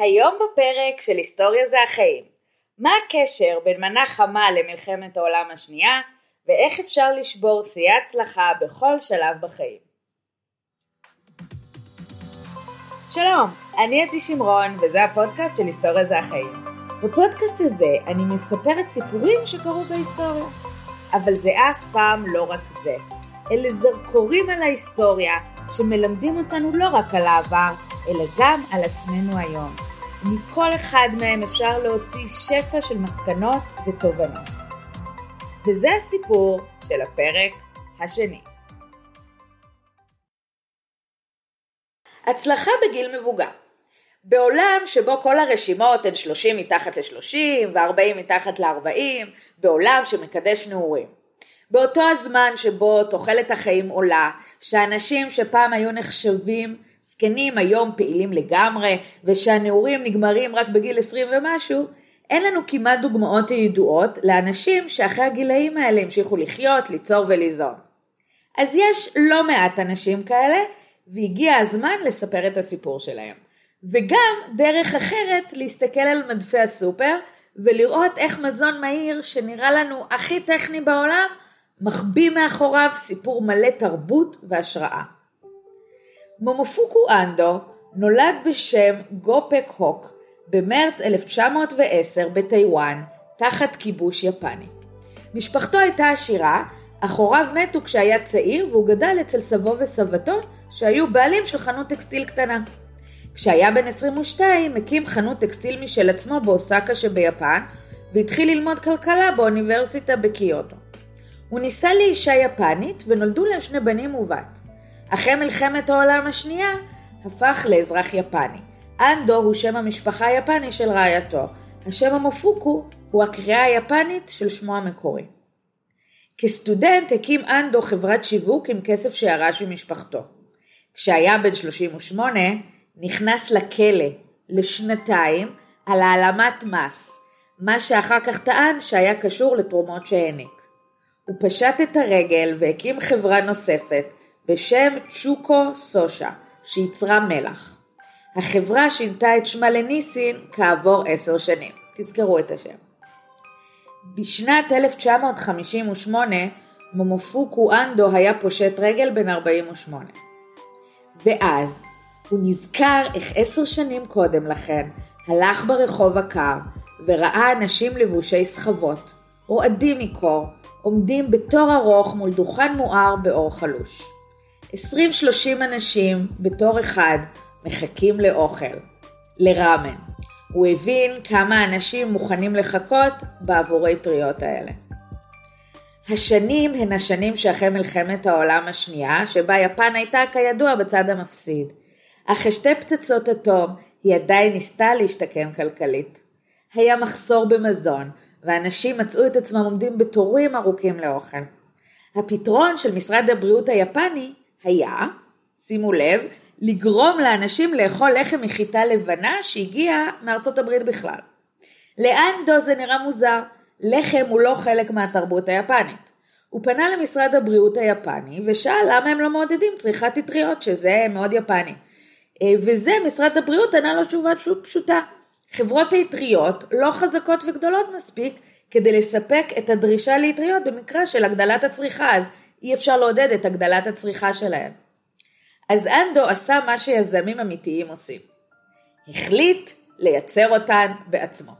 היום בפרק של היסטוריה זה החיים. מה הקשר בין מנה חמה למלחמת העולם השנייה, ואיך אפשר לשבור שיאי הצלחה בכל שלב בחיים. שלום, אני עדי שמרון, וזה הפודקאסט של היסטוריה זה החיים. בפודקאסט הזה אני מספרת סיפורים שקרו בהיסטוריה. אבל זה אף פעם לא רק זה. אלה זרקורים על ההיסטוריה שמלמדים אותנו לא רק על העבר, אלא גם על עצמנו היום. מכל אחד מהם אפשר להוציא שפע של מסקנות ותובנות. וזה הסיפור של הפרק השני. הצלחה בגיל מבוגר בעולם שבו כל הרשימות הן 30 מתחת ל-30 ו-40 מתחת ל-40, בעולם שמקדש נעורים. באותו הזמן שבו תוחלת החיים עולה, שאנשים שפעם היו נחשבים זקנים היום פעילים לגמרי, ושהנעורים נגמרים רק בגיל 20 ומשהו, אין לנו כמעט דוגמאות ידועות לאנשים שאחרי הגילאים האלה המשיכו לחיות, ליצור וליזום. אז יש לא מעט אנשים כאלה, והגיע הזמן לספר את הסיפור שלהם. וגם דרך אחרת להסתכל על מדפי הסופר ולראות איך מזון מהיר שנראה לנו הכי טכני בעולם, מחביא מאחוריו סיפור מלא תרבות והשראה. מומופוקו אנדו נולד בשם גופק הוק במרץ 1910 בטיוואן, תחת כיבוש יפני. משפחתו הייתה עשירה, אך הוריו מתו כשהיה צעיר והוא גדל אצל סבו וסבתו שהיו בעלים של חנות טקסטיל קטנה. כשהיה בן 22 הקים חנות טקסטיל משל עצמו באוסקה שביפן והתחיל ללמוד כלכלה באוניברסיטה בקיוטו. הוא נישא לאישה יפנית ונולדו להם שני בנים ובת. אחרי מלחמת העולם השנייה הפך לאזרח יפני. אנדו הוא שם המשפחה היפני של רעייתו. השם המופוקו הוא הקריאה היפנית של שמו המקורי. כסטודנט הקים אנדו חברת שיווק עם כסף שירש ממשפחתו. כשהיה בן 38 נכנס לכלא לשנתיים על העלמת מס, מה שאחר כך טען שהיה קשור לתרומות שהעניק. הוא פשט את הרגל והקים חברה נוספת בשם צ'וקו סושה, שייצרה מלח. החברה שינתה את שמה לניסין כעבור עשר שנים. תזכרו את השם. בשנת 1958 מומופוקו אנדו היה פושט רגל בן 48. ואז הוא נזכר איך עשר שנים קודם לכן הלך ברחוב הקר וראה אנשים לבושי סחבות, רועדים מקור, עומדים בתור ארוך מול דוכן מואר באור חלוש. 20-30 אנשים בתור אחד מחכים לאוכל, לראמן. הוא הבין כמה אנשים מוכנים לחכות בעבור האטריות האלה. השנים הן השנים שאחרי מלחמת העולם השנייה, שבה יפן הייתה כידוע בצד המפסיד. אחרי שתי פצצות אטום, היא עדיין ניסתה להשתקם כלכלית. היה מחסור במזון, ואנשים מצאו את עצמם עומדים בתורים ארוכים לאוכל. הפתרון של משרד הבריאות היפני היה, שימו לב, לגרום לאנשים לאכול לחם מחיטה לבנה שהגיעה מארצות הברית בכלל. לאנדו זה נראה מוזר, לחם הוא לא חלק מהתרבות היפנית. הוא פנה למשרד הבריאות היפני ושאל למה הם לא מעודדים צריכת אטריות, שזה מאוד יפני. אה, וזה משרד הבריאות ענה לו תשובה פשוטה. חברות האטריות לא חזקות וגדולות מספיק כדי לספק את הדרישה לאטריות במקרה של הגדלת הצריכה, אז אי אפשר לעודד את הגדלת הצריכה שלהם. אז אנדו עשה מה שיזמים אמיתיים עושים. החליט לייצר אותן בעצמו.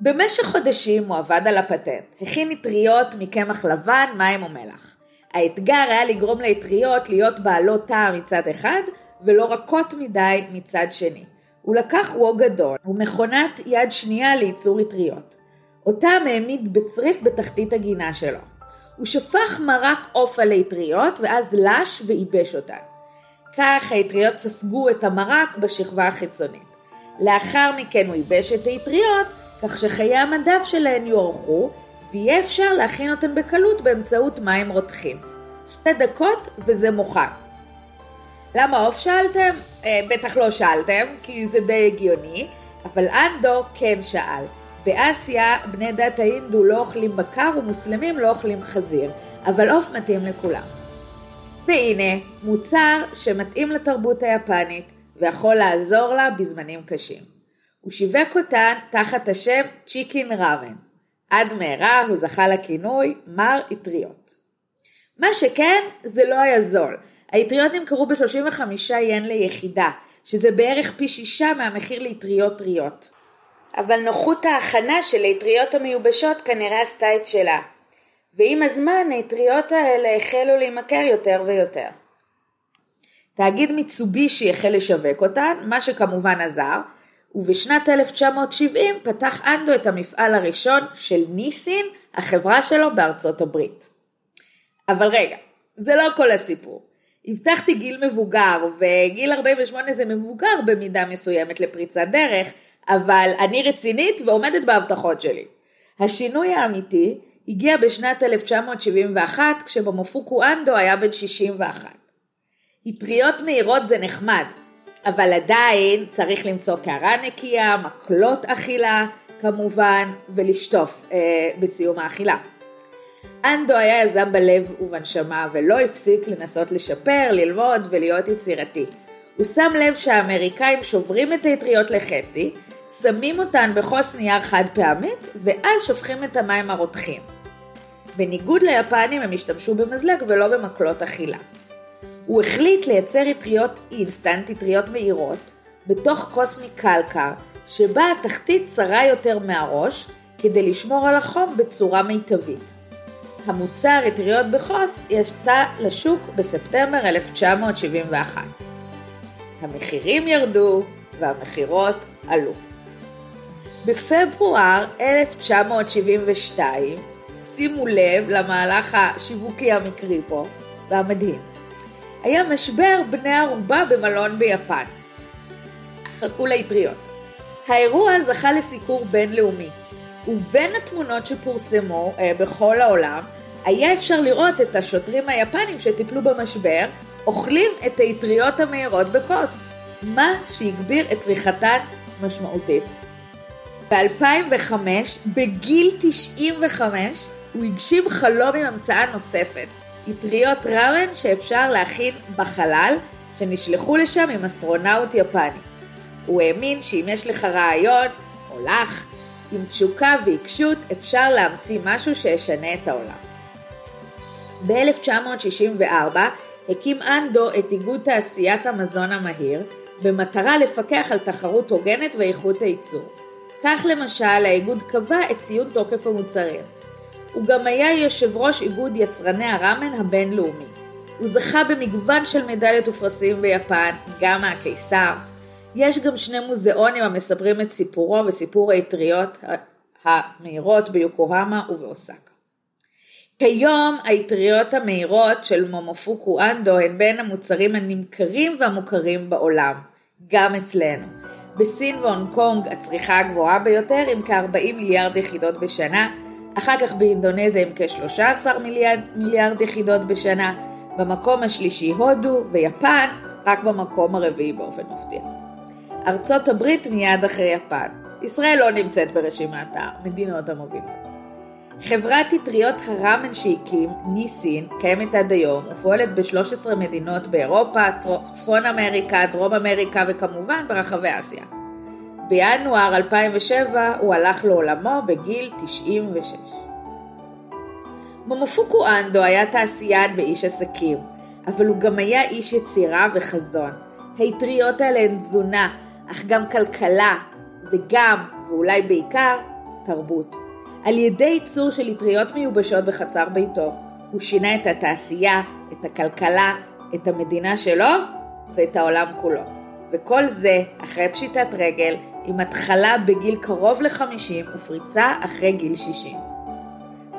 במשך חודשים הוא עבד על הפטנט, הכין אטריות מקמח לבן, מים ומלח. האתגר היה לגרום לאטריות להיות בעלות טעם מצד אחד, ולא רכות מדי מצד שני. הוא לקח וו גדול ומכונת יד שנייה לייצור אטריות. אותם העמיד בצריף בתחתית הגינה שלו. הוא שפך מרק עוף על האטריות ואז לש וייבש אותן. כך האטריות ספגו את המרק בשכבה החיצונית. לאחר מכן הוא ייבש את האטריות כך שחיי המדף שלהן יוארכו ויהיה אפשר להכין אותן בקלות באמצעות מים רותחים. שתי דקות וזה מוכן. למה עוף שאלתם? אה, בטח לא שאלתם, כי זה די הגיוני, אבל אנדו כן שאל. באסיה בני דת ההינדו לא אוכלים בקר ומוסלמים לא אוכלים חזיר, אבל עוף מתאים לכולם. והנה, מוצר שמתאים לתרבות היפנית ויכול לעזור לה בזמנים קשים. הוא שיווק אותן תחת השם צ'יקין ראמן. עד מהרה הוא זכה לכינוי מר אטריות. מה שכן, זה לא היה זול. האטריות נמכרו ב-35 ין ליחידה, שזה בערך פי שישה מהמחיר לאטריות טריות. אבל נוחות ההכנה של האטריות המיובשות כנראה עשתה את שלה. ועם הזמן האטריות האלה החלו להימכר יותר ויותר. תאגיד מיצובישי החל לשווק אותן, מה שכמובן עזר, ובשנת 1970 פתח אנדו את המפעל הראשון של ניסין, החברה שלו בארצות הברית. אבל רגע, זה לא כל הסיפור. הבטחתי גיל מבוגר, וגיל 48 זה מבוגר במידה מסוימת לפריצת דרך, אבל אני רצינית ועומדת בהבטחות שלי. השינוי האמיתי הגיע בשנת 1971, כשבמופוקו אנדו היה בן 61. אטריות מהירות זה נחמד, אבל עדיין צריך למצוא קערה נקייה, מקלות אכילה כמובן, ולשטוף אה, בסיום האכילה. אנדו היה יזם בלב ובנשמה ולא הפסיק לנסות לשפר, ללמוד ולהיות יצירתי. הוא שם לב שהאמריקאים שוברים את האטריות לחצי, שמים אותן בכוס נייר חד פעמית, ואז שופכים את המים הרותחים. בניגוד ליפנים הם השתמשו במזלג ולא במקלות אכילה. הוא החליט לייצר אטריות אינסטנט, אטריות מהירות, בתוך כוס מקלקר, שבה התחתית צרה יותר מהראש, כדי לשמור על החום בצורה מיטבית. המוצר אטריות בכוס יצא לשוק בספטמבר 1971. המחירים ירדו והמכירות עלו. בפברואר 1972, שימו לב למהלך השיווקי המקרי פה והמדהים. היה משבר בני ערובה במלון ביפן. חכו לאטריות. האירוע זכה לסיקור בינלאומי, ובין התמונות שפורסמו אה, בכל העולם, היה אפשר לראות את השוטרים היפנים שטיפלו במשבר, אוכלים את האטריות המהירות בכוס, מה שהגביר את צריכתן משמעותית. ב-2005, בגיל 95, הוא הגשים חלום עם המצאה נוספת, אטריות ראמן שאפשר להכין בחלל, שנשלחו לשם עם אסטרונאוט יפני. הוא האמין שאם יש לך רעיון, או לך, עם תשוקה ועיקשות אפשר להמציא משהו שישנה את העולם. ב-1964 הקים אנדו את איגוד תעשיית המזון המהיר, במטרה לפקח על תחרות הוגנת ואיכות הייצור. כך למשל האיגוד קבע את ציון תוקף המוצרים. הוא גם היה יושב ראש איגוד יצרני הראמן הבינלאומי. הוא זכה במגוון של מדליות ופרסים ביפן, גם מהקיסר. יש גם שני מוזיאונים המספרים את סיפורו וסיפור האטריות המהירות ביוקוהמה ובאוסקה. כיום האטריות המהירות של מומופוקו אנדו הן בין המוצרים הנמכרים והמוכרים בעולם, גם אצלנו. בסין והונג קונג הצריכה הגבוהה ביותר עם כ-40 מיליארד יחידות בשנה, אחר כך באינדונזיה עם כ-13 מיליארד, מיליארד יחידות בשנה, במקום השלישי הודו ויפן רק במקום הרביעי באופן מפתיע. ארצות הברית מיד אחרי יפן. ישראל לא נמצאת ברשימת המדינות המובילות. חברת אטריות הראמן שהקים, ניסין, קיימת עד היום ופועלת ב-13 מדינות באירופה, צפון אמריקה, דרום אמריקה וכמובן ברחבי אסיה. בינואר 2007 הוא הלך לעולמו בגיל 96. מומופוקו אנדו היה תעשיין ואיש עסקים, אבל הוא גם היה איש יצירה וחזון. האטריות האלה הן תזונה, אך גם כלכלה, וגם, ואולי בעיקר, תרבות. על ידי ייצור של אטריות מיובשות בחצר ביתו, הוא שינה את התעשייה, את הכלכלה, את המדינה שלו ואת העולם כולו. וכל זה אחרי פשיטת רגל, עם התחלה בגיל קרוב ל-50 ופריצה אחרי גיל 60.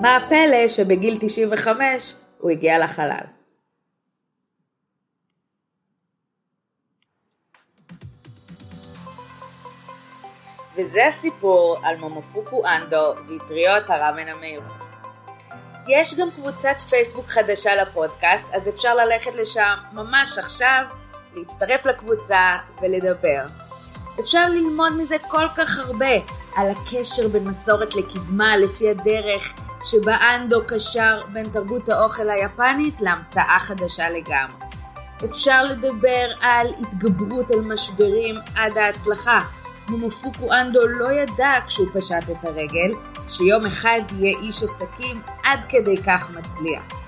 מה הפלא שבגיל 95 הוא הגיע לחלל? וזה הסיפור על מומופוקו אנדו ואטריות הראמן המהירות. יש גם קבוצת פייסבוק חדשה לפודקאסט, אז אפשר ללכת לשם ממש עכשיו, להצטרף לקבוצה ולדבר. אפשר ללמוד מזה כל כך הרבה, על הקשר בין מסורת לקדמה לפי הדרך שבה אנדו קשר בין תרבות האוכל היפנית להמצאה חדשה לגמרי. אפשר לדבר על התגברות על משברים עד ההצלחה. מומופוקו אנדו לא ידע כשהוא פשט את הרגל, שיום אחד יהיה איש עסקים עד כדי כך מצליח.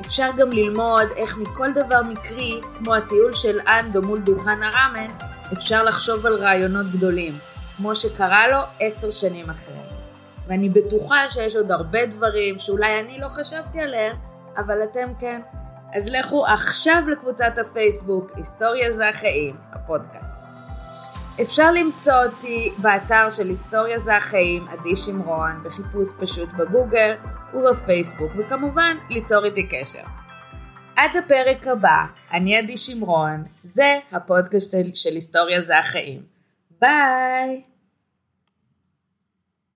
אפשר גם ללמוד איך מכל דבר מקרי, כמו הטיול של אנדו מול דוכן הראמן, אפשר לחשוב על רעיונות גדולים, כמו שקרה לו עשר שנים אחרי. ואני בטוחה שיש עוד הרבה דברים שאולי אני לא חשבתי עליהם, אבל אתם כן. אז לכו עכשיו לקבוצת הפייסבוק, היסטוריה זה החיים, הפודקאסט. אפשר למצוא אותי באתר של היסטוריה זה החיים, עדי שמרון, בחיפוש פשוט בגוגל ובפייסבוק, וכמובן ליצור איתי קשר. עד הפרק הבא, אני עדי שמרון, זה הפודקאסט של היסטוריה זה החיים. ביי!